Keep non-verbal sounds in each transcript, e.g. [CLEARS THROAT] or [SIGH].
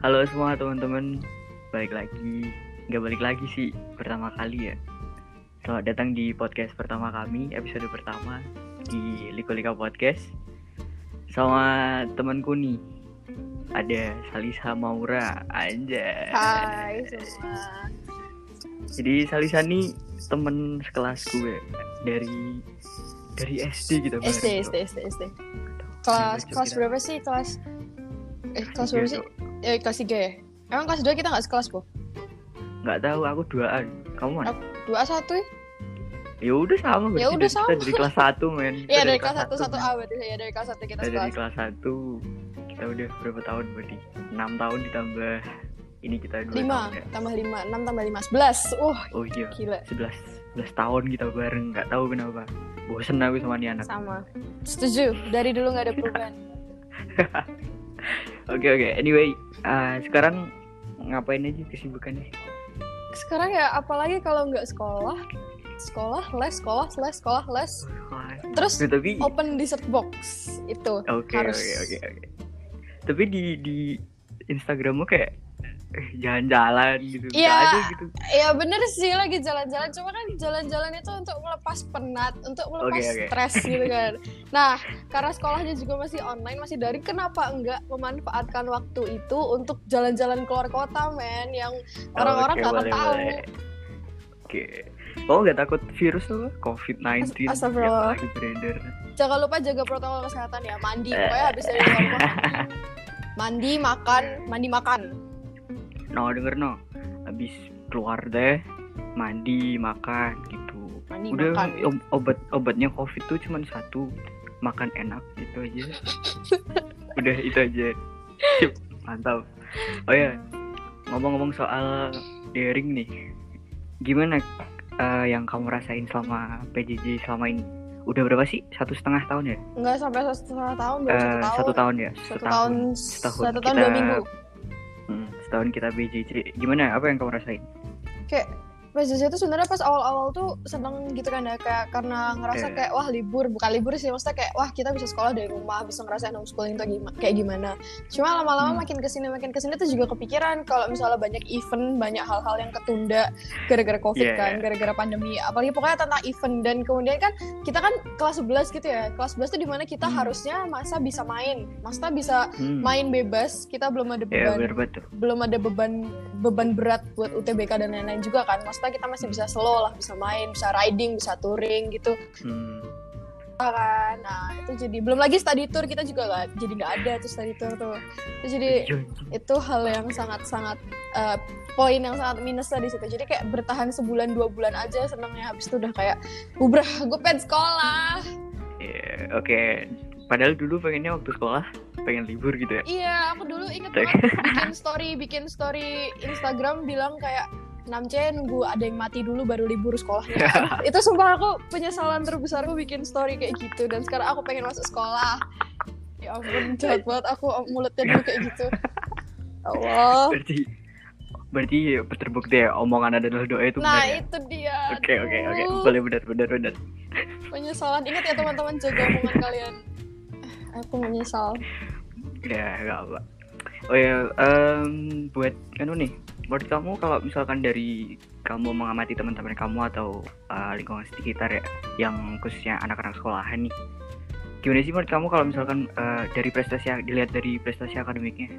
Halo semua teman-teman, balik lagi, nggak balik lagi sih, pertama kali ya. Selamat datang di podcast pertama kami, episode pertama di Liko Lika Podcast. Sama temanku nih, ada Salisa Maura, aja. Hai semua. Jadi Salisa nih temen sekelas gue dari dari SD gitu. SD, SD, SD, SD. Kelas kelas berapa sih? Kelas eh kelas berapa sih? Eh kelas 3 ya? Emang kelas 2 kita nggak sekelas, Bu? Nggak tahu, aku duaan. Kamu mana? Aku dua satu ya? Ya udah sama berarti Ya udah dari- sama. [LAUGHS] Kita dari kelas 1 men. Kita Iya dari kelas 1 satu, 1 men. A berarti ya dari kelas 1 kita Kita dari sekelas. kelas 1 kita udah berapa tahun berarti 6 tahun ditambah ini kita 2 5 tahun ya tambah 5, 6 tambah 5, 11. Uh, oh iya gila. 11 11 tahun kita bareng nggak tahu kenapa bosen aku sama nih anak Sama. Setuju. Dari dulu nggak ada perubahan. [LAUGHS] oke oke anyway uh, sekarang ngapain aja kesibukannya Sekarang ya apalagi kalau nggak sekolah, sekolah, les, sekolah, les, sekolah, les. Terus nah, tapi oke open dessert box itu oke harus. oke oke tapi di di Instagrammu kayak [LAUGHS] jalan-jalan gitu Iya. ada gitu Ya bener sih lagi jalan-jalan Cuma kan jalan-jalan itu untuk melepas penat Untuk melepas Oke, oke. stres gitu [LAUGHS] kan Nah karena sekolahnya juga masih online Masih daring Kenapa enggak memanfaatkan waktu itu Untuk jalan-jalan keluar kota men Yang orang-orang nggak akan boleh, tahu. Oke. Kamu nggak takut virus tuh? COVID-19 As- astagfirullah. yang lagi beredar. Jangan lupa jaga protokol kesehatan ya Mandi. [LAUGHS] Pokoknya habis dari rumah mandi. Mandi, makan, mandi, makan No, denger no. Habis keluar deh, mandi, makan gitu. Mandi, Udah makan ob- obat obatnya COVID tuh cuma satu, makan enak gitu aja. [LAUGHS] Udah itu aja. Sip, mantap. Oh ya, ngomong-ngomong soal daring nih. Gimana eh, yang kamu rasain selama PJJ selama ini? Udah berapa sih? Satu setengah tahun ya? Enggak sampai satu setengah tahun Baru Eh, satu tahun satu tahun ya? Satu Setahun. tahun Setahun Satu tahun kita- dua minggu Hmm, setahun kita PJJ. Gimana? Apa yang kamu rasain? kayak PJJ itu sebenarnya pas awal-awal tuh seneng gitu kan ya kayak karena ngerasa Iya. kayak wah libur bukan libur sih maksudnya kayak wah kita bisa sekolah dari rumah bisa ngerasain homeschooling itu gimana kayak gimana cuma lama-lama Hmm. makin ke sini makin ke sini tuh juga kepikiran kalau misalnya banyak event banyak hal-hal yang ketunda gara-gara covid Iya, kan iya. gara-gara pandemi apalagi pokoknya tentang event dan kemudian kan kita kan kelas 11 gitu ya kelas 11 tuh di mana kita Hmm. harusnya masa bisa main masa bisa Hmm. main bebas kita belum ada Ya, beban betul. belum ada beban beban berat buat UTBK dan lain-lain juga kan. Maksudnya kita masih bisa slow lah, bisa main, bisa riding, bisa touring gitu Hmm. kan. Nah itu jadi belum lagi study tour kita juga nggak jadi nggak ada tuh study tour tuh. Itu jadi Iya, itu hal yang sangat-sangat eh, poin yang sangat minus lah di situ. Jadi kayak bertahan sebulan dua bulan aja senangnya habis itu udah kayak ubrah gue pengen sekolah. Iya, oke. Padahal dulu pengennya waktu sekolah pengen libur gitu ya. Iya, aku dulu inget banget bikin [LAUGHS] story, bikin story Instagram bilang kayak Namce nunggu ada yang mati dulu baru libur sekolahnya. [LAUGHS] itu sumpah aku penyesalan terbesarku bikin story kayak gitu dan sekarang aku pengen masuk sekolah. Ya ampun, jahat banget aku mulutnya dulu kayak gitu. Allah. Berarti berarti terbukti ya omongan adalah doa itu Nah, benar ya. itu dia. Oke oke oke, boleh benar benar benar. Penyesalan. Ingat ya teman-teman jaga omongan [LAUGHS] kalian. Aku menyesal. Ya nggak apa. Oh ya, em, buat anu nih, menurut kamu kalau misalkan dari kamu mengamati teman-teman kamu atau uh, lingkungan sekitar ya, yang khususnya anak-anak sekolahan nih, gimana sih menurut kamu kalau misalkan uh, dari prestasi dilihat dari prestasi akademiknya,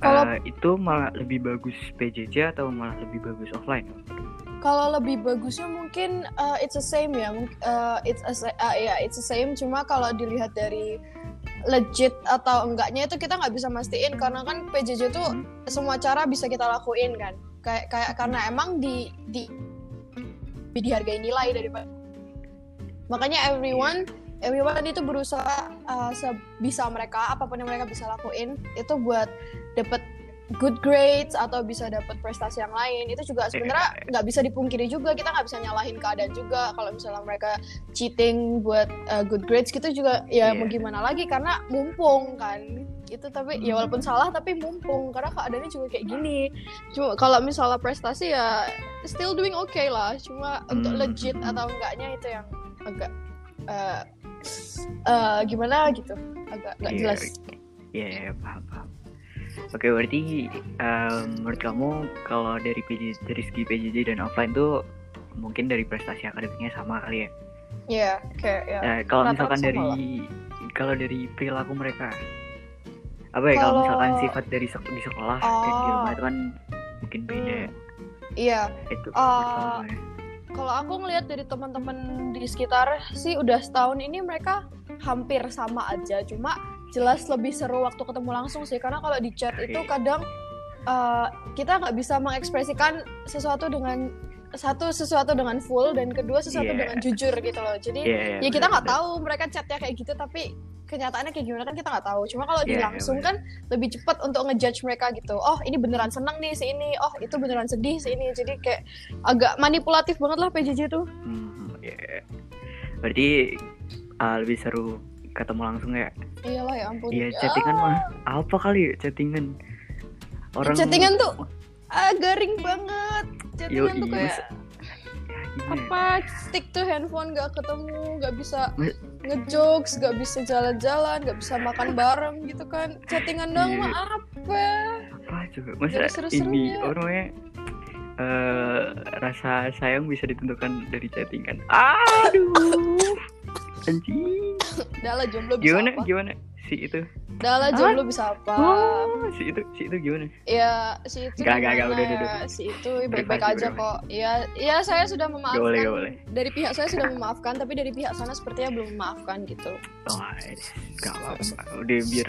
Kalau- Uh, itu malah lebih bagus PJJ atau malah lebih bagus offline? Kalau lebih bagusnya mungkin uh, it's the same ya, uh, it's a, uh, ya it's the same. Cuma kalau dilihat dari legit atau enggaknya itu kita nggak bisa mastiin karena kan PJJ tuh Hmm. semua cara bisa kita lakuin kan. Kayak kayak karena emang di di dihargai nilai daripada makanya everyone everyone itu berusaha uh, sebisa mereka apa pun yang mereka bisa lakuin itu buat dapat good grades atau bisa dapat prestasi yang lain itu juga sebenarnya nggak bisa dipungkiri juga. Kita nggak bisa nyalahin keadaan juga. Kalau misalnya mereka cheating buat uh, good grades gitu juga ya Iya. mau gimana lagi? Karena mumpung kan. Itu tapi ya Hmm. walaupun salah tapi mumpung. Karena keadaannya juga kayak gini. Cuma kalau misalnya prestasi ya still doing okay lah. Cuma untuk Hmm. legit atau enggaknya itu yang agak uh, uh, gimana gitu? Agak nggak Iya, jelas. Iya, iya, paham, paham. Oke, berarti em, menurut kamu kalau dari PJ, dari segi PJJ dan offline tuh mungkin dari prestasi akademiknya sama kali ya. Iya, kayak ya. Eh, kalau rata-rata misalkan dari kalau dari perilaku mereka apa ya kalau Kalau- misalkan sifat dari sek- di sekolah dan di Oh. rumah itu kan mungkin beda Iya, itu ya. kalau aku ngelihat dari teman-teman di sekitar sih udah setahun ini mereka hampir sama aja, cuma jelas lebih seru waktu ketemu langsung sih karena kalau di chat itu kadang uh, kita nggak bisa mengekspresikan sesuatu dengan satu sesuatu dengan full dan kedua sesuatu Iya. dengan jujur gitu loh. Jadi Iya, iya, ya kita nggak tahu mereka chatnya kayak gitu tapi kenyataannya kayak gimana kan kita nggak tahu. Cuma kalau di Iya, iya, langsung kan lebih cepat untuk ngejudge mereka gitu. Oh ini beneran senang nih si ini. Oh itu beneran sedih si ini. Jadi kayak agak manipulatif banget lah PJJ tuh. Hmm, iya. Berarti ah, lebih seru ketemu langsung ya. Iyalah ya ampun. Iya, Ya, chattingan mah apa kali ya chattingan? Orang chattingan tuh ah, garing banget. Chattingan tuh Yoi, kayak ya, ya? apa stick to handphone nggak ketemu nggak bisa ngejokes nggak bisa jalan-jalan nggak bisa makan bareng gitu kan chattingan doang Iya. mah apa apa coba Gak masa seru-serunya. ini apa namanya eh rasa sayang bisa ditentukan dari chattingan aduh [LAUGHS] anjing dah lah jomblo bisa gimana? apa? Gimana? Si itu. Dah lah jomblo bisa apa? Oh, si itu si itu gimana? Ya si itu Gak, gak, gak, udah, udah, udah. si itu baik-baik aja privasi. kok. Ya ya saya sudah gak boleh memaafkan. gak boleh. Dari pihak saya sudah memaafkan tapi dari pihak sana sepertinya belum memaafkan gitu. Oh gak apa-apa. Udah biar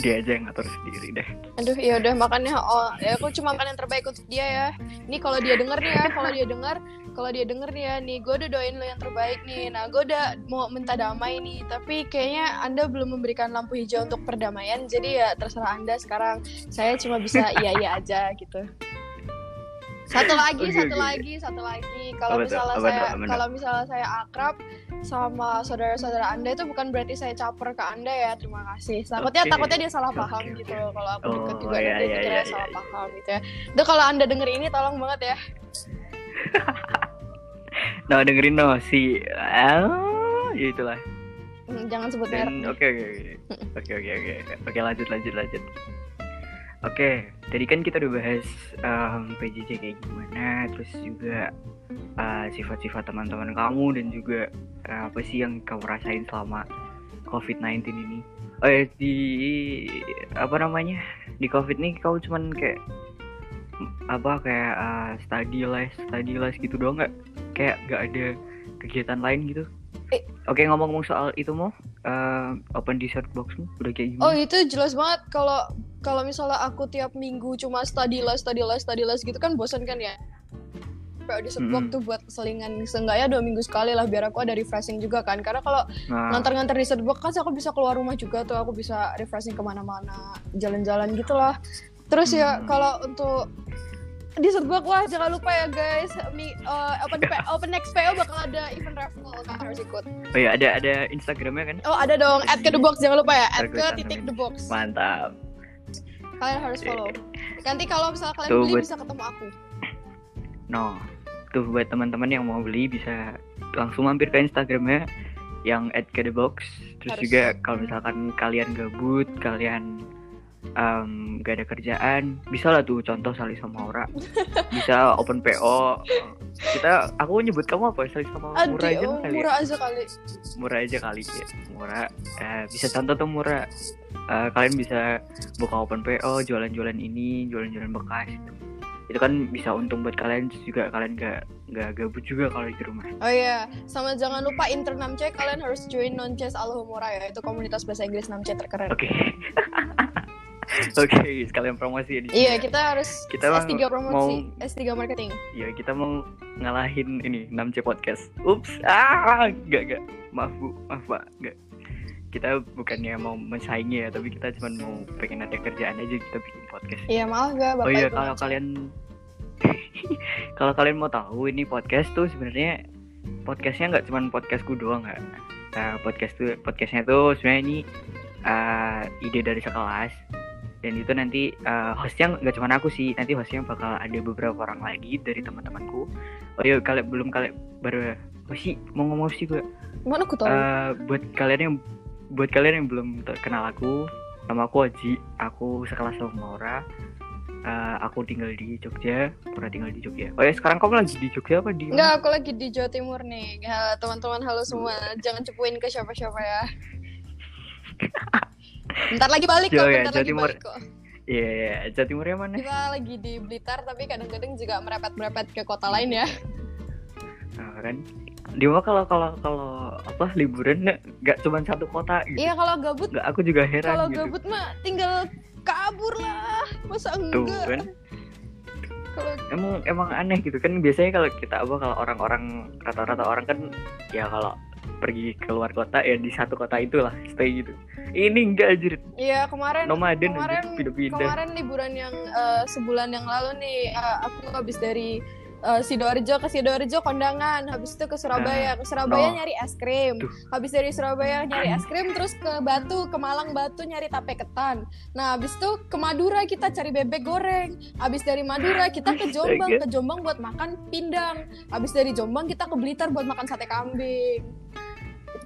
dia aja yang ngatur sendiri deh Aduh, ya udah makanya oh ya aku cuma makan yang terbaik untuk dia ya. Nih kalau dia denger nih ya, kalau dia denger, kalau dia denger nih ya, nih gue udah doain lo yang terbaik nih. Nah, gue udah mau minta damai nih, tapi kayaknya anda belum memberikan lampu hijau untuk perdamaian. Jadi ya terserah anda sekarang. Saya cuma bisa iya iya aja gitu. Satu lagi, Oke, satu oke. lagi, satu lagi. Kalau misalnya Apa saya kalau misalnya saya akrab sama saudara-saudara Anda itu bukan berarti saya caper ke Anda ya. Terima kasih. Takutnya Oke. takutnya dia salah paham oke, gitu. Kalau aku Oh, deket juga iya, nanti iya, dikira iya, salah iya. paham gitu ya. Itu kalau Anda denger ini tolong banget ya. [LAUGHS] nah dengerin no si ah ya itulah Hmm, Jangan sebut merek. Oke oke oke oke oke oke lanjut lanjut lanjut. Oke, tadi kan kita udah bahas em, PJJ kayak gimana, terus juga eh, sifat-sifat teman-teman kamu dan juga eh, apa sih yang kamu rasain selama COVID-19 ini. Oh ya, di apa namanya di COVID nih kau cuman kayak apa kayak eh, study les, study les gitu doang nggak? Kayak nggak ada kegiatan lain gitu? Eh. Oke ngomong-ngomong soal itu mau open dessert boxmu udah kayak Oh gimana? itu jelas banget kalau kalau misalnya aku tiap minggu cuma study les, study les, study les gitu kan bosan kan ya. Kayak di Mm-mm. tuh buat selingan seenggaknya dua minggu sekali lah biar aku ada refreshing juga kan karena kalau Nah, ngantar-ngantar di Setbox kan aku bisa keluar rumah juga tuh aku bisa refreshing ke mana-mana jalan-jalan gitulah terus ya Hmm. kalau untuk di Setbox wah jangan lupa ya guys Mi, eh, open P- [LAUGHS] open next PO bakal ada event raffle kan harus ikut oh ya ada ada Instagramnya kan? oh ada dong add ke the box jangan lupa ya add ke titik the box Mantap. kalian harus follow nanti kalau misalnya kalian Tuh, beli buat- bisa ketemu aku No, tuh buat teman-teman yang mau beli bisa langsung mampir ke Instagramnya yang @kedebox. Terus Harus. juga kalau misalkan kalian gabut, kalian em, gak ada kerjaan, bisa lah tuh contoh Sali sama Aura. [LAUGHS] Bisa open PO. Kita, aku nyebut kamu apa? Sali sama Aduh, Murah aja oh, kali ya? murah aja kali Murah aja kali ya. Murah. Eh, bisa contoh tuh Murah. Eh, kalian bisa buka open PO, jualan-jualan ini, jualan-jualan bekas. Itu. itu kan bisa untung buat kalian juga kalian gak gak gabut juga kalau di rumah. Oh iya, sama jangan lupa inter 6C kalian harus join non-chess Alhumura ya. Itu komunitas bahasa Inggris 6C terkeren. Oke. [LAUGHS] [LAUGHS] Oke, sekalian promosi ya sini. Iya, kita harus Kita S3 mau- promosi, S3 marketing. Ya, kita mau ngalahin ini 6C podcast. Ups, ah, enggak enggak. Maaf Bu, maaf Pak, enggak. Kita bukannya mau mensaingi ya, tapi kita cuma mau pengen ada kerjaan aja kita bikin podcast. Iya, maaf gak Bapak oh iya, kalau 6C. kalian [LAUGHS] kalau kalian mau tahu ini podcast tuh sebenarnya podcastnya nggak cuma podcastku doang nggak. Nah, podcast tuh podcastnya tuh sebenarnya ini uh, ide dari sekelas dan itu nanti uh, hostnya nggak cuma aku sih nanti hostnya bakal ada beberapa orang lagi dari teman-temanku oh iya kalian belum kalian baru oh sih mau ngomong sih gue Mana aku tahu? Eh, buat kalian yang buat kalian yang belum kenal aku nama aku Oji aku sekelas sama Maura Eh, aku tinggal di Jogja pernah tinggal di Jogja oh ya sekarang kamu lagi di Jogja apa di? Enggak, aku lagi di Jawa Timur nih. Teman-teman halo semua. Jangan cepuin ke siapa-siapa ya. [LAUGHS] Bentar lagi balik kok, ya, bentar Jawa lagi Timur. balik kok. iya iya Jawa Timurnya mana Kita lagi di Blitar tapi kadang-kadang juga merepet-merepet ke kota lain ya. Nah, kan di mana kalau kalau kalau apa liburan nggak- cuma satu kota gitu Iya, kalau gabut nggak aku juga heran kalau gitu gabut mah tinggal kabur lah. Masa tuh enggak? kan Kalau emang emang aneh gitu kan biasanya kalau kita apa kalau orang-orang rata-rata orang kan ya kalau pergi keluar kota ya di satu kota itulah stay gitu. Ini enggak anjir. Iya kemarin nomaden kemarin anjir pindah-pindah. kemarin liburan yang eh, sebulan yang lalu nih eh, aku habis dari eh, Sidoarjo ke Sidoarjo kondangan habis itu ke Surabaya. Ke Surabaya no. nyari es krim. Habis dari Surabaya nyari es krim terus ke Batu ke Malang Batu nyari tape ketan. Nah habis itu ke Madura kita cari bebek goreng. Habis dari Madura kita ke [LAUGHS] Jombang Astaga. ke Jombang buat makan pindang. Habis dari Jombang kita ke Blitar buat makan sate kambing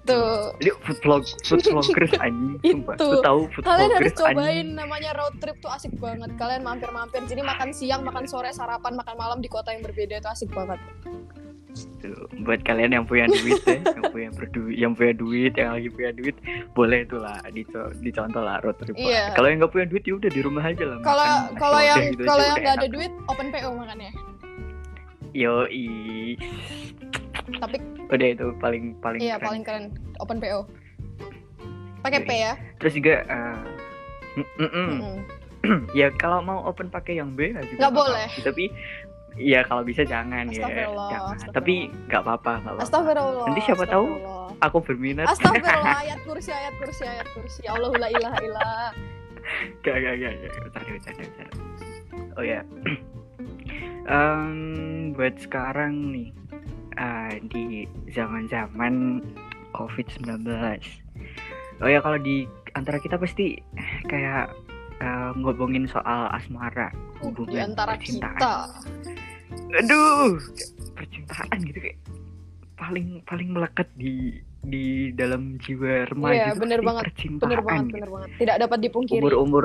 itu Ini food vlog food [LAUGHS] vloggers anjing sumpah Itu. Tahu food Kalian harus cobain anjing namanya road trip tuh asik banget. Kalian mampir-mampir. Jadi makan siang, makan sore, sarapan, makan malam di kota yang berbeda itu asik banget. Tuh, buat kalian yang punya duit ya [LAUGHS] yang punya berduit yang punya duit yang lagi punya duit boleh tuh lah dico dicontoh lah road trip. Iya. kalau yang nggak punya duit ya udah di rumah aja lah Kalau nasi kalau yang gitu kalau yang nggak ada duit, open PO makannya. yoi Tapi udah itu paling paling iya keren. paling keren open PO. Pakai P ya. terus juga eh, mm, mm, mm. Mm-mm. [CLEARS THROAT] ya kalau mau open pakai yang B ya juga Nggak boleh. tapi ya kalau bisa jangan ya jangan tapi nggak apa-apa nggak apa-apa Astagfirullah. Nanti siapa tahu aku berminat Astagfirullah, [LAUGHS] ayat kursi, ayat kursi, ayat kursi. Allah la ilaha illallah. gak gak gak gak bercanda bercanda bercanda oh ya [CLEARS THROAT] Em, buat sekarang nih eh, di zaman zaman covid 19 oh ya kalau di antara kita pasti kayak eh, ngomongin soal asmara Uh, di hubungan antara percintaan. kita. aduh percintaan gitu kayak paling paling melekat di di dalam jiwa remaja Iya, itu bener banget, percintaan Bener banget, gitu. bener banget. Tidak dapat dipungkiri. umur umur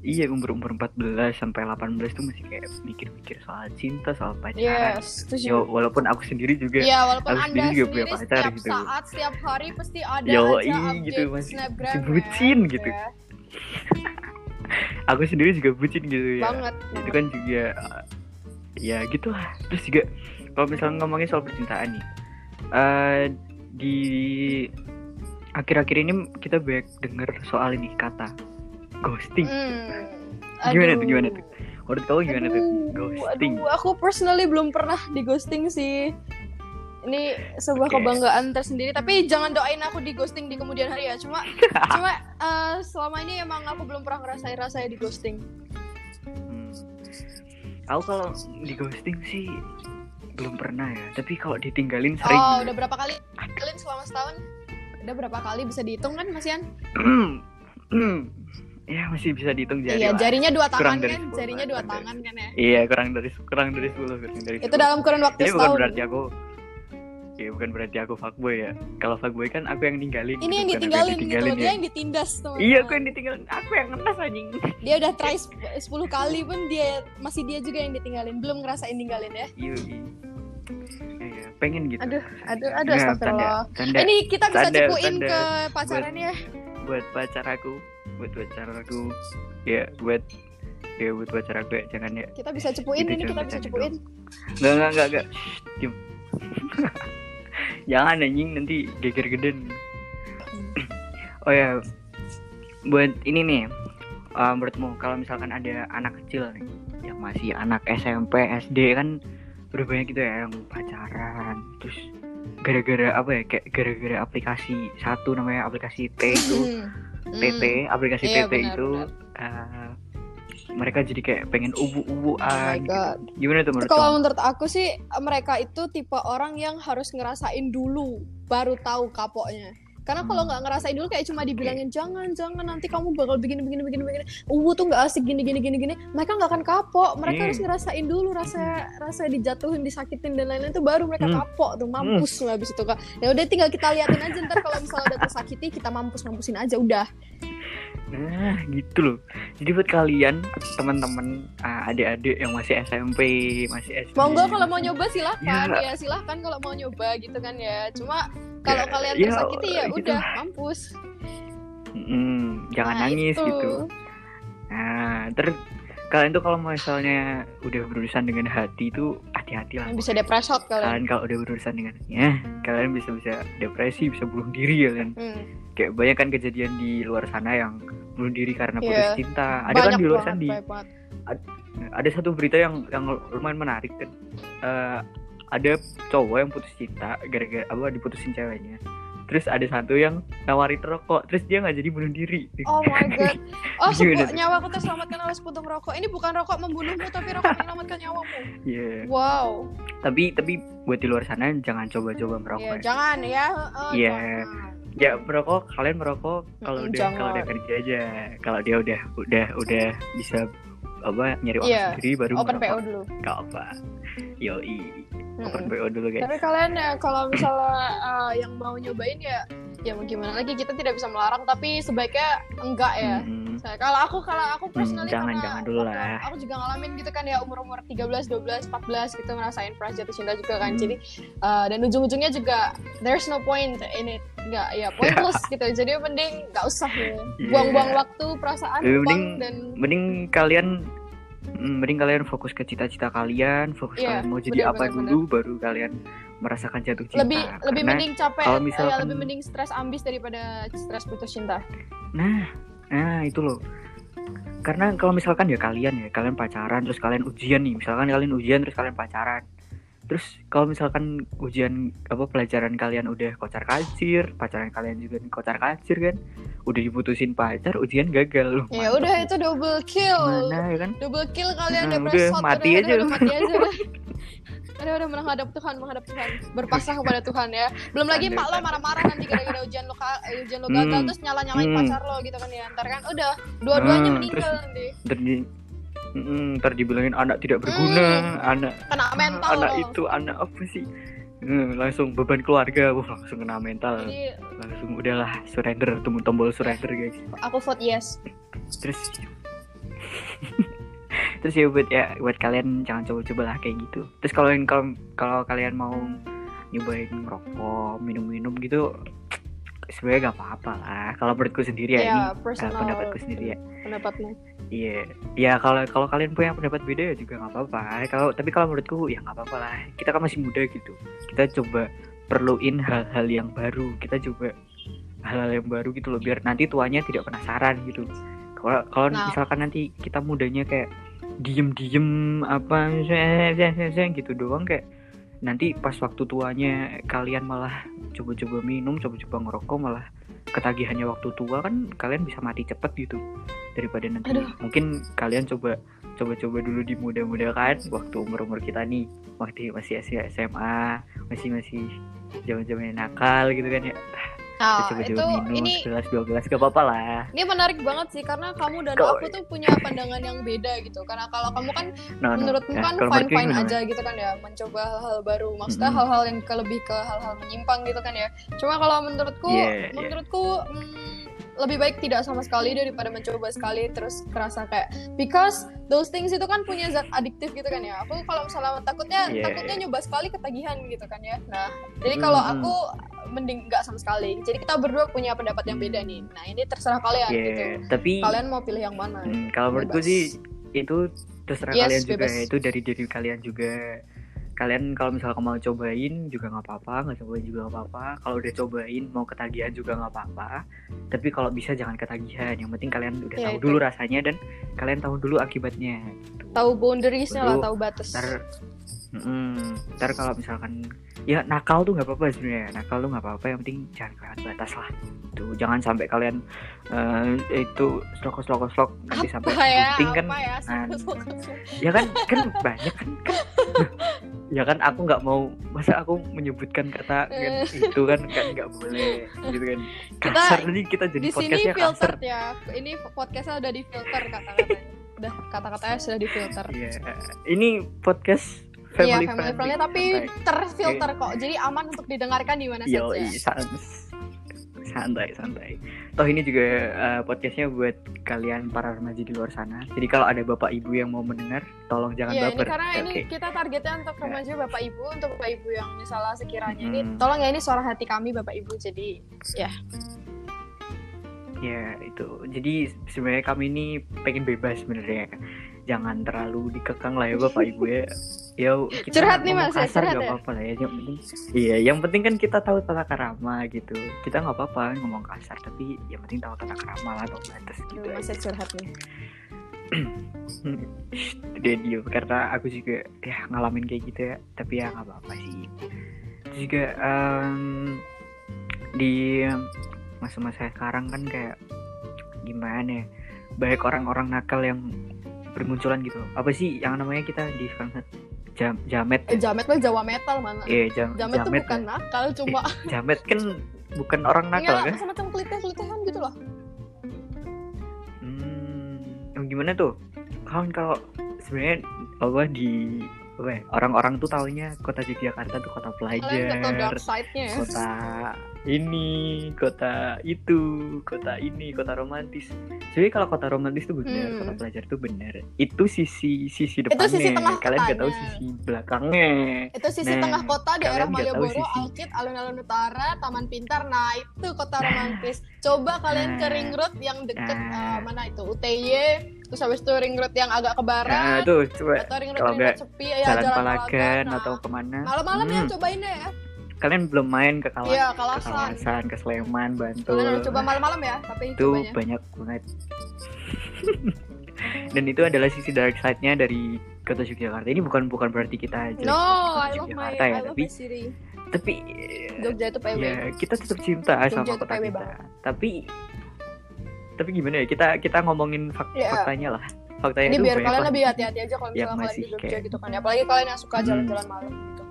iya umur umur 14 sampai 18 tuh masih kayak mikir-mikir soal cinta soal pacaran Yes, Yo, walaupun aku sendiri juga Iya, walaupun aku Anda sendiri juga punya pacar setiap gitu. saat, setiap hari pasti ada Yo, aja update gitu, masih- masih bucin ya, gitu. ya. aku sendiri juga bucin gitu ya Banget. itu kan juga uh, ya gitu lah terus juga kalau misalnya ngomongin soal percintaan nih eh, di akhir-akhir ini kita banyak denger soal ini kata ghosting Hmm. Gimana Aduh. tuh, gimana tuh? menurut kamu gimana tuh Aduh, ghosting Aduh, aku personally belum pernah di ghosting sih. Ini sebuah Oke. kebanggaan tersendiri. Tapi jangan doain aku di ghosting di kemudian hari ya. Cuma, [LAUGHS] cuma eh, selama ini emang aku belum pernah ngerasain rasanya di ghosting. Hmm. Aku kalau di ghosting sih belum pernah ya. Tapi kalau ditinggalin sering. Oh, udah berapa kali? Kalian selama setahun? Udah berapa kali bisa dihitung kan, Mas Ian? [CLEARS THROAT] [CLEARS THROAT] ya masih bisa dihitung jari. iya, lah. jarinya dua Kurang tangan dari kan? 10, Jarinya dua kurang dari tangan kan ya? Iya kurang dari kurang dari sepuluh kurang dari Itu 10. dalam kurun waktu bukan setahun. berarti aku Iya bukan berarti aku fuckboy ya. Kalau fuckboy kan aku yang ninggalin. Ini yang bukan aku ditinggalin, gitu ditinggalin loh. ya. Dia yang ditindas, teman Iya aku yang ditinggalin. Aku yang ngenes anjing. Dia udah try sep- 10 kali pun dia masih dia juga yang ditinggalin. Belum ngerasain ninggalin ya. Iya. iya. Iya, pengen gitu. Aduh, aduh, aduh, Nggak, astagfirullah. Tanda, tanda Ini kita bisa Tanda, cepuin tanda. ke pacaran ya. buat pacar aku, buat pacar aku. Ya, buat ya buat pacar aku ya jangan ya. Kita bisa cepuin Itu ini kita bisa cepuin. Enggak enggak enggak enggak. Shh, Diam. [LAUGHS] jangan anjing nanti geger geden. oh ya. Buat ini nih. eh, menurutmu kalau misalkan ada anak kecil nih yang masih anak SMP, SD kan udah banyak gitu ya yang pacaran terus gara-gara apa ya kayak gara-gara aplikasi satu namanya aplikasi T itu Hmm. TT aplikasi Iya, TT benar, itu benar. eh, mereka jadi kayak pengen Oh ubu-ubuan my gitu. gimana tuh menurut Kalau menurut aku sih mereka itu tipe orang yang harus ngerasain dulu baru tahu kapoknya. Karena kalau Hmm. nggak ngerasain dulu kayak cuma dibilangin [CLEARS THROAT] jangan jangan nanti kamu bakal begini begini begini begini. Uh tuh nggak asik gini gini gini gini. Mereka nggak akan kapok. Mereka Hmm. harus ngerasain dulu rasa rasa dijatuhin, disakitin dan lain-lain tuh baru mereka Hmm. kapok tuh mampus lah habis itu kak. Ya udah tinggal kita liatin aja ntar kalau misalnya udah tersakiti kita mampus mampusin aja udah. Nah, gitu loh. Jadi buat kalian teman-teman ah, adik-adik yang masih SMP, masih SD. Monggo kalau mau nyoba silahkan Ya. ya, silahkan kalau mau nyoba gitu kan ya. Cuma kalau Ya, kalian ya, tersakiti ya gitu. udah mampus. Mm, jangan Nah, nangis itu. gitu. Nah, ter kalian tuh kalau misalnya udah berurusan dengan hati itu hati-hati lah. Bisa depresot kalian. Kalian kalau udah berurusan dengan ya, kalian bisa bisa depresi, bisa bunuh diri ya kan. Hmm. Kayak banyak kan kejadian di luar sana yang bunuh diri karena putus Iya. cinta. Ada kan Banyak di luar sana di ada satu berita yang yang lumayan menarik kan Eh, ada cowok yang putus cinta gara-gara apa diputusin ceweknya terus ada satu yang nawarin rokok terus dia nggak jadi bunuh diri Oh my god. [LAUGHS] Oh, Gimana sepu- tuh? nyawaku terselamatkan oleh sepuntung rokok. Ini bukan rokok membunuhmu tapi rokok menyelamatkan nyawamu. Iya. Wow. tapi tapi buat di luar sana jangan coba-coba merokok ya. jangan ya. heeh, Iya. jangan. ya merokok kalian merokok kalau udah kalau udah kerja aja kalau dia udah udah udah bisa apa nyari uang Iya. sendiri baru Open PO merokok dulu. Gak apa yoi open. PO dulu guys Tapi kalian ya kalau misalnya uh, yang mau nyobain ya ya mau gimana lagi kita tidak bisa melarang tapi sebaiknya enggak ya. Mm-mm. Saya kalau aku kalau aku personally Hmm, jangan, karena jangan dulu lah. Aku juga ngalamin gitu kan ya umur-umur 13, 12, 14 gitu ngerasain perasaan jatuh cinta juga kan. Hmm. Jadi uh, dan ujung-ujungnya juga there's no point in it. Enggak ya [LAUGHS] pointless gitu. Jadi mending enggak usah ya. Buang-buang waktu, perasaan, mending- dan mending kalian mm, mending kalian fokus ke cita-cita kalian fokus Iya, kalian mau jadi apa benar, dulu baru kalian merasakan jatuh cinta. Lebih lebih Karena- mending capek kalau ya misalkan- lebih mending stres ambis daripada stres putus cinta. nah nah itu loh. Karena kalau misalkan ya kalian ya kalian pacaran terus kalian ujian nih. Misalkan kalian ujian terus kalian pacaran terus kalau misalkan ujian apa pelajaran kalian udah kocar kacir pacaran kalian juga kocar kacir kan udah diputusin pacar ujian gagal loh Ya udah itu double kill. mana ya kan double kill kalian Nah, depresi udah, mati aja [LAUGHS] udah, mati aja udah. udah udah menghadap Tuhan menghadap Tuhan berpasrah kepada Tuhan ya belum lagi mak lo marah-marah nanti gara-gara ujian lo eh, ujian lo gagal Hmm. terus nyala nyalain Hmm. pacar lo gitu kan ya ntar kan udah dua-duanya Hmm, meninggal nanti ntar di Mm, ntar dibilangin anak tidak berguna anak kena mental. anak itu anak apa sih? Hmm, langsung beban keluarga wah langsung kena mental. Jadi langsung udahlah surrender tombol tombol surrender guys. Aku vote yes. Terus [LAUGHS] terus ya buat ya buat kalian jangan coba-coba lah kayak gitu. Terus kalau kalau kalau kalian mau nyobain ngerokok minum-minum gitu sebenarnya gak apa-apa lah. Kalau menurutku sendiri ya, ini ya uh, personal pendapatku sendiri ya. pendapatmu Iya, ya kalau kalau kalian punya pendapat beda ya juga nggak apa-apa. Kalau tapi kalau menurutku ya nggak apa-apa lah. Kita kan masih muda gitu. Kita coba perluin hal-hal yang baru. Kita coba hal-hal yang baru gitu loh. Biar nanti tuanya tidak penasaran gitu. Kalau kalau Nah. misalkan nanti kita mudanya kayak diem-diem apa gitu doang kayak nanti pas waktu tuanya kalian malah coba-coba minum, coba-coba ngerokok malah ketagihannya waktu tua kan kalian bisa mati cepet gitu daripada nanti Aduh. mungkin kalian coba coba-coba dulu di muda-muda kan waktu umur-umur kita nih waktu masih SMA masih masih zaman-zaman nakal gitu kan ya coba-coba itu minum ini segelas dua gelas gak apa-apa lah ini menarik banget sih karena kamu dan Kalau- aku tuh punya pandangan yang beda gitu karena kalau kamu kan nah, nah, menurutmu nah, kan fine fine gimana? aja gitu kan ya mencoba hal-hal baru maksudnya Mm-mm. hal-hal yang ke lebih ke hal-hal menyimpang gitu kan ya cuma kalau menurutku iya. menurutku mm, lebih baik tidak sama sekali daripada mencoba sekali terus kerasa kayak because those things itu kan punya zat adiktif gitu kan ya. Aku kalau misalnya takutnya Iya, takutnya nyoba sekali ketagihan gitu kan ya. Nah jadi kalau Mm-mm. aku mending nggak sama sekali. Jadi kita berdua punya pendapat yang beda nih. Nah ini terserah kalian Iya, gitu. tapi kalian mau pilih yang mana? Hmm, kalau menurutku Bebas. sih itu terserah Yes, kalian juga bebas. ya, itu dari diri kalian juga kalian kalau misalnya mau cobain juga nggak apa-apa nggak cobain juga nggak apa-apa. Kalau udah cobain mau ketagihan juga nggak apa-apa. Tapi kalau bisa jangan ketagihan yang penting kalian udah Ya, tahu itu. dulu rasanya dan kalian tahu dulu akibatnya gitu. tahu boundariesnya lah tahu batas. ntar Mm, ntar kalau misalkan ya nakal tuh nggak apa-apa sebenarnya. Nakal tuh nggak apa-apa yang penting jangan kelewat batas lah itu jangan sampai kalian eh, itu slok slok slok nanti sampai ya? gunting kan. Ya? Anu. ya kan kan banyak kan, kan ya kan aku nggak mau masa aku menyebutkan kata kan, itu kan kan nggak boleh gitu kan. Kita- kasar nanti kita jadi di sini podcastnya kasar. filter ya. Ini podcastnya udah di filter kata-katanya. Udah kata-katanya sudah di filter. Iya, ini podcast family, family friendly. Tapi terfilter kok. Jadi aman untuk didengarkan di mana saja santai santai toh ini juga uh, podcastnya buat kalian para remaja di luar sana jadi kalau ada bapak ibu yang mau mendengar tolong jangan ini baper karena ini Oke. kita targetnya untuk remaja bapak ibu, untuk bapak ibu yang misalnya sekiranya ini, Hmm. tolong ya ini suara hati kami bapak ibu, jadi ya. ya itu jadi sebenarnya kami ini pengen bebas sebenarnya jangan terlalu dikekang lah ya bapak ibu ya ya kita [LAUGHS] Curhat nih, Mas, ya, kasar curhat nggak ya? apa-apa lah ya yang penting iya yang penting kan kita tahu tata kerama gitu kita nggak apa-apa ngomong kasar tapi yang penting tahu tata kerama lah tahu batas gitu aja. curhat nih. [CLEARS THROAT] dia karena aku juga ya ngalamin kayak gitu ya tapi ya nggak apa-apa sih Terus juga em, di masa-masa sekarang kan kayak gimana ya banyak orang-orang nakal yang bermunculan gitu apa sih yang namanya kita di sekarang jam jamet Eh, jamet mah Jawa metal mana? eh jam, Jamet tuh jamet bukan ya. nakal, cuma [LAUGHS] jamet kan bukan orang nakal Enggak, kan semacam kelitih-kelitihan gitu loh. Hmm, yang gimana tuh? Kan kalau sebenarnya apa di apa ya, orang-orang tuh taunya kota Yogyakarta tuh kota nggak tahu dark pelajar, side-nya ya? kota ini, kota itu, kota ini, kota romantis. Jadi kalau kota romantis tuh benar, Hmm. kota pelajar tuh benar. Itu sisi sisi depannya. sisi tengah Kalian nggak tahu sisi belakangnya. Itu sisi Nah, tengah kota daerah Malioboro, sisi- Alkit, Alun-Alun Utara, Taman Pintar. Nah, itu kota romantis. Coba kalian ke Nah. Ring Road yang deket Nah. eh, mana itu? UTY, terus habis itu Ring Road yang agak ke Nah, barat, tuh coba atau Ring Road, kalau Ring nggak Road sepi ya jalan Jalan Palagan Nah, atau ke mana? Malam-malam ya Hmm, cobain deh ya. Kalian belum main ke Kalas Iya, ke Kalasan. Kawasan, ke Sleman, Bantul. Kalian harus coba malam-malam ya, tapi itu cobanya. banyak banget. [LAUGHS] Dan itu adalah sisi dark side-nya dari kota Yogyakarta. Ini bukan bukan berarti kita jelek No, I love my, Yogyakarta ya, I love tapi my tapi Jogja itu PW. ya kita tetap cinta Jogja sama kota PW kita. banget. Tapi tapi gimana ya? Kita kita ngomongin fak- Iya. faktanya lah. Faktanya Ini itu biar kalian lebih hati-hati aja kalau misalnya kalian di Jogja kayak- gitu kan. ya. Apalagi kalian yang suka Hmm. jalan-jalan malam gitu.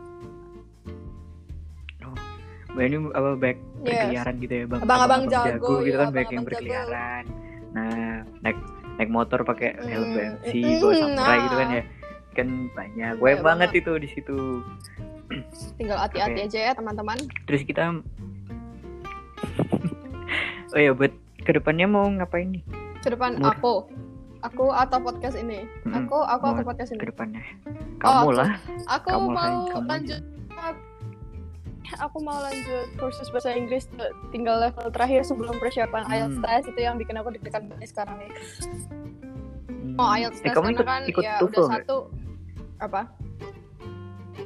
Ini apa baik Yes. berkeliaran gitu ya bang Abang-abang Abang-abang jago, gitu iya, kan banyak yang abang-abang jago. berkeliaran nah naik naik motor pakai helm Mm, BMC mm, bawa samurai gitu kan nah. ya kan banyak Banyak banyak banget itu di situ Tinggal hati-hati Oke. aja ya teman-teman. terus kita [LAUGHS] oh ya buat ke depannya mau ngapain nih Ke depan Mur. aku. Aku atau podcast ini. Mm-mm, Aku aku mau atau podcast ini. ke depannya Oh, kamu aku. lah Aku Kamu mau kamu lanjut [LAUGHS] aku mau lanjut kursus bahasa Inggris tuh. tinggal level terakhir sebelum persiapan Hmm. IELTS test itu yang bikin aku deg-degan banget sekarang nih. Hmm. Oh IELTS eh, kamu ikut kan ikut ya TOEFL udah nggak? satu apa?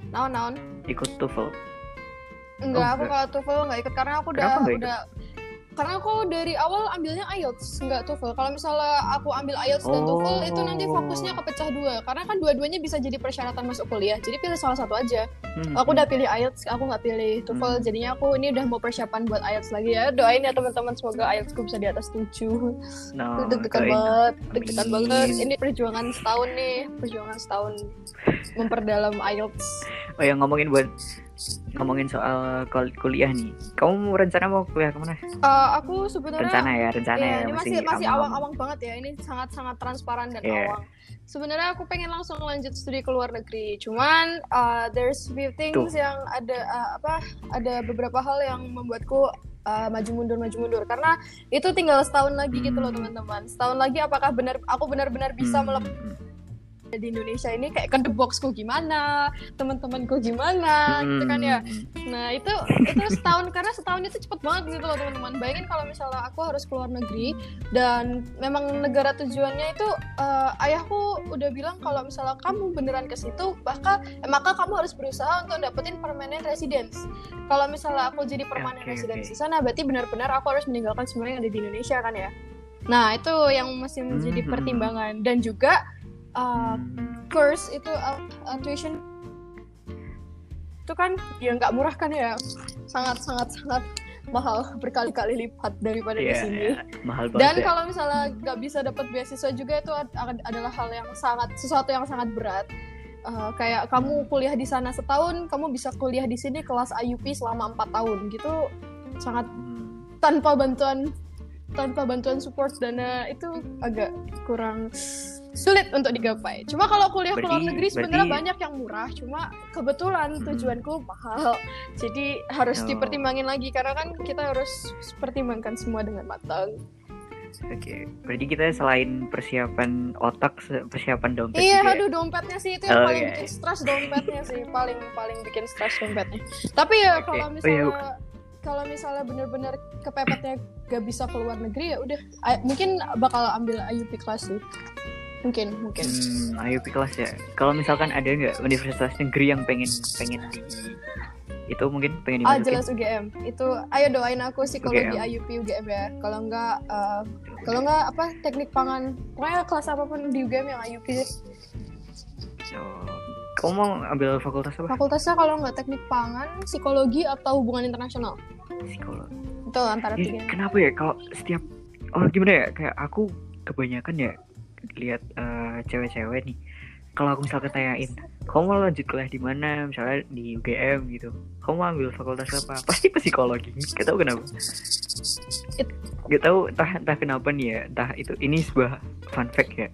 Naon naon? ikut TOEFL Enggak, Oh, aku enggak. kalau TOEFL enggak ikut karena aku udah udah karena aku dari awal ambilnya IELTS enggak TOEFL. Kalau misalnya aku ambil IELTS dan TOEFL itu nanti Oh. fokusnya kepecah dua karena kan dua-duanya bisa jadi persyaratan masuk kuliah. Jadi pilih salah satu aja. Hmm, Aku udah pilih IELTS, aku nggak pilih TOEFL. Hmm. Jadinya aku ini udah mau persiapan buat IELTS lagi ya. Doain ya teman-teman semoga IELTSku bisa di atas 7. no, deg-degan doain. banget, deg-degan banget. Ini perjuangan setahun nih, perjuangan setahun memperdalam IELTS. oh yang ngomongin buat ngomongin soal kul- kuliah nih kamu rencana mau kuliah ke mana Eh, aku sebenarnya rencana ya rencana Iya, ya ini masih masih awang-awang banget ya. Ini sangat-sangat transparan dan Iya. awang. Sebenarnya aku pengen langsung lanjut studi ke luar negeri. Cuman uh, there's few things Tuh. yang ada uh, apa? Ada beberapa hal yang membuatku uh, maju mundur maju mundur karena itu tinggal setahun lagi gitu loh Hmm. teman-teman. Setahun lagi apakah benar aku benar-benar bisa hmm, di Indonesia ini kayak ke the boxku gimana, teman-temanku gimana, gitu kan ya. hmm. Nah itu itu setahun karena setahun itu cepet banget gitu loh teman-teman. Bayangin kalau misalnya aku harus keluar negeri dan memang negara tujuannya itu eh, ayahku udah bilang kalau misalnya kamu beneran ke situ maka eh, maka kamu harus berusaha untuk dapetin permanent residence. Kalau misalnya aku jadi permanent Oke, residence oke. di sana berarti benar-benar aku harus meninggalkan semuanya yang ada di Indonesia kan ya. Nah itu yang masih menjadi Hmm. pertimbangan dan juga uh, course itu uh, uh, tuition. Itu kan ya nggak murah kan ya? Sangat sangat sangat mahal berkali-kali lipat daripada di Iya, sini. iya, mahal banget dan ya. kalau misalnya nggak bisa dapat beasiswa juga itu ad- ad- adalah hal yang sangat sesuatu yang sangat berat. Uh, kayak kamu kuliah di sana setahun kamu bisa kuliah di sini kelas IUP selama empat tahun. Gitu sangat Hmm. tanpa bantuan tanpa bantuan support dana itu agak kurang sulit untuk digapai. Cuma kalau kuliah ke luar negeri sebenarnya berarti- banyak yang murah. Cuma kebetulan Hmm. tujuanku mahal, jadi harus Oh. dipertimbangin lagi karena kan kita harus pertimbangkan semua dengan matang. Oke, berarti kita selain persiapan otak, persiapan dompet Iya, juga. aduh dompetnya sih itu yang Oh, paling iya. bikin stres dompetnya sih, paling paling bikin stres dompetnya. Tapi ya Oke. kalau Oh, iya. Kalau misalnya bener-bener kepepetnya gak bisa ke luar negeri ya udah, mungkin bakal ambil IUP kelas sih. Mungkin, mungkin. Hmm, ayo kelas ya. Kalau misalkan ada nggak universitas negeri yang pengen pengen di itu mungkin pengen Ah dimasukin? jelas UGM. Itu ayo doain aku psikologi UGM. IUP UGM ya. Kalau enggak eh, kalau enggak apa teknik pangan. Pokoknya kelas apa pun di UGM yang IUP deh. Oh, kamu mau ambil fakultas apa? Fakultasnya kalau enggak teknik pangan, psikologi atau hubungan internasional. Psikologi. Itu antara tiga. kenapa ya? Kalau setiap oh gimana ya? Kayak aku kebanyakan ya lihat eh, cewek-cewek nih. Kalau aku misalnya tanyain kamu mau lanjut kuliah di mana? Misalnya di UGM gitu. Kamu mau ambil fakultas apa? Pasti psikologi. Gak tahu kenapa. It- gak tahu entah entah kenapa nih ya. Entah itu ini sebuah fun fact ya.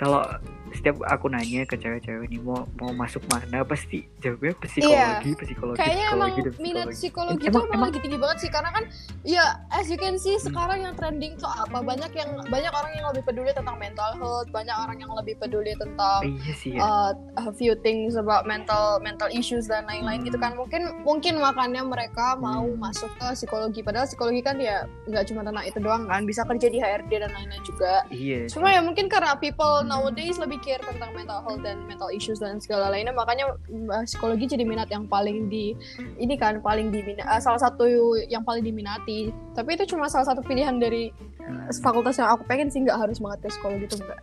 Kalau setiap aku nanya ke cewek-cewek nih mau mau masuk mana pasti jawabnya psikologi psikologi Iya. Kayaknya emang psikologi minat psikologi. psikologi Emang- emang, lagi tinggi banget sih karena kan ya as you can see Hmm. sekarang yang trending tuh apa banyak yang banyak orang yang lebih peduli tentang mental health, banyak orang yang lebih peduli tentang iya sih ya uh, a few things about mental mental issues dan lain-lain gitu kan mungkin mungkin makanya mereka mau Hmm. masuk ke psikologi padahal psikologi kan ya nggak cuma tentang itu doang kan bisa kerja di HRD dan lain-lain juga iya cuma ya mungkin karena people Hmm. nowadays lebih care tentang mental health dan mental issues dan segala lainnya makanya uh, psikologi jadi minat yang paling di ini kan paling diminati salah satu yang paling diminati tapi itu cuma salah satu pilihan dari Hmm. fakultas yang aku pengen sih nggak harus banget ke psikologi itu enggak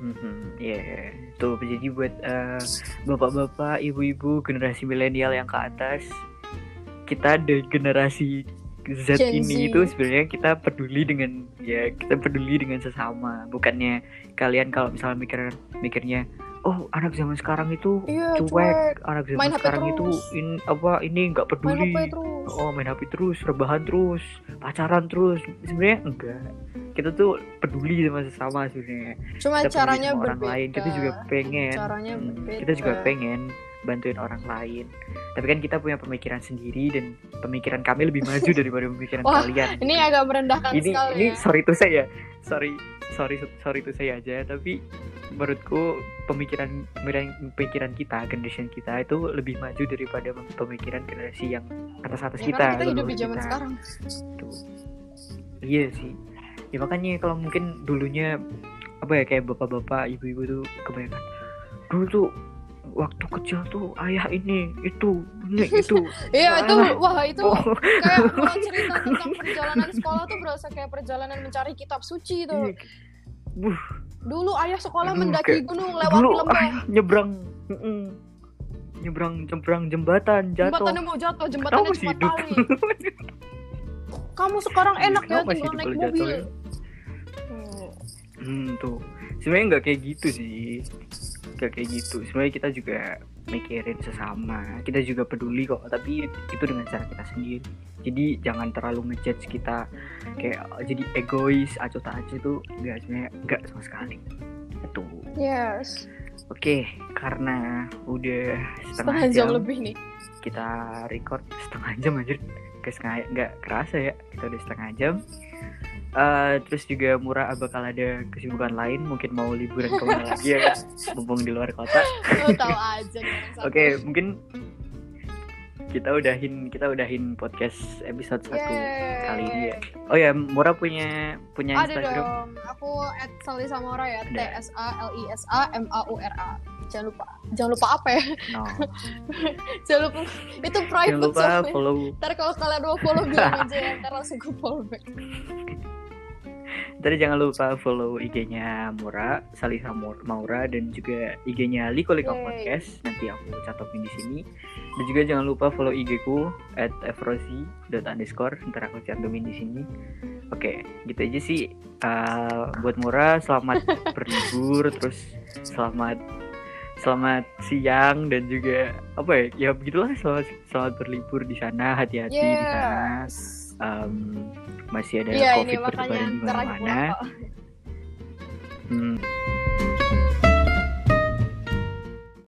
Mhm, Iya, tuh jadi buat eh, bapak-bapak, ibu-ibu, generasi milenial yang ke atas, kita dari generasi Z Gen ini Z. itu sebenarnya kita peduli dengan ya kita peduli dengan sesama, bukannya kalian kalau misalnya mikir mikirnya, oh anak zaman sekarang itu iya cuek, anak zaman Main HP sekarang itu in, apa ini nggak main peduli, HP terus. Oh main HP terus, rebahan terus, pacaran terus, sebenarnya enggak. Kita tuh peduli sama sesama sebenarnya. Cuma kita caranya sama orang berbeda. lain. Kita juga pengen. Caranya hmm, berbeda. kita juga pengen bantuin orang lain. Tapi kan kita punya pemikiran sendiri dan pemikiran kami lebih maju [LAUGHS] daripada pemikiran Wah, kalian. ini agak merendahkan ini sekali ini ya. sorry itu saya sorry sorry sorry itu saya aja tapi menurutku pemikiran pemikiran pemikiran kita generation kita itu lebih maju daripada pemikiran generasi yang atas atas Ya, kita kita hidup di zaman kita. sekarang Tuh. Iya sih. Ya makanya kalau mungkin dulunya apa ya kayak bapak-bapak, ibu-ibu tuh kebanyakan dulu tuh waktu kecil tuh ayah ini itu ini [LAUGHS] itu iya itu Ah. wah itu oh kayak [LAUGHS] kalau cerita tentang perjalanan sekolah tuh berasa kayak perjalanan mencari kitab suci tuh iya. Buh, dulu ayah sekolah Aduh, mendaki kayak gunung lewati dulu lembah ayah nyebrang mm-mm. nyebrang nyebrang jembatan jatuh jembatannya mau jatuh jembatannya cuma tali kamu sekarang enak ya Kamu masih tinggal naik mobil ya. Hmm, tuh. Sebenarnya nggak kayak gitu sih. Nggak kayak gitu. Sebenarnya kita juga mikirin sesama. Kita juga peduli kok, tapi itu dengan cara kita sendiri. Jadi jangan terlalu ngejudge kita kayak oh, jadi egois, acuh tak acuh itu nggak sebenarnya nggak sama sekali. Itu. yes Oke, karena udah setengah, setengah jam jam, lebih nih kita record setengah jam aja Guys, nggak kerasa ya kita udah setengah jam Eh, terus juga murah bakal ada kesibukan lain mungkin mau liburan ke mana lagi ya [LAUGHS] mumpung di luar kota. Tahu aja [LAUGHS] oke mungkin kita udahin kita udahin podcast episode satu Yeay. kali ini ya. Oh ya murah punya punya ada Instagram? dong aku at Sali Samora ya T. S A L I S A M A U R A. Jangan lupa jangan lupa apa ya? No. [LAUGHS] Jangan lupa itu private jangan lupa soalnya. follow. Ntar kalau kalian mau follow bilang aja ya ntar langsung gue follow back Tadi jangan lupa follow IG-nya Mura, Salisa Maura dan juga IG-nya Liko Liko. Podcast. Nanti aku cantumin di sini. Dan juga jangan lupa follow IG-ku at underscore. Ntar aku cantumin di sini. Oke, gitu aja sih. Uh, buat Mura, selamat [LAUGHS] berlibur, terus selamat selamat siang dan juga apa ya? Ya begitulah selamat selamat berlibur di sana, hati-hati di sana. yes Um, masih ada Iya covid berbaring di mana-mana. Hmm,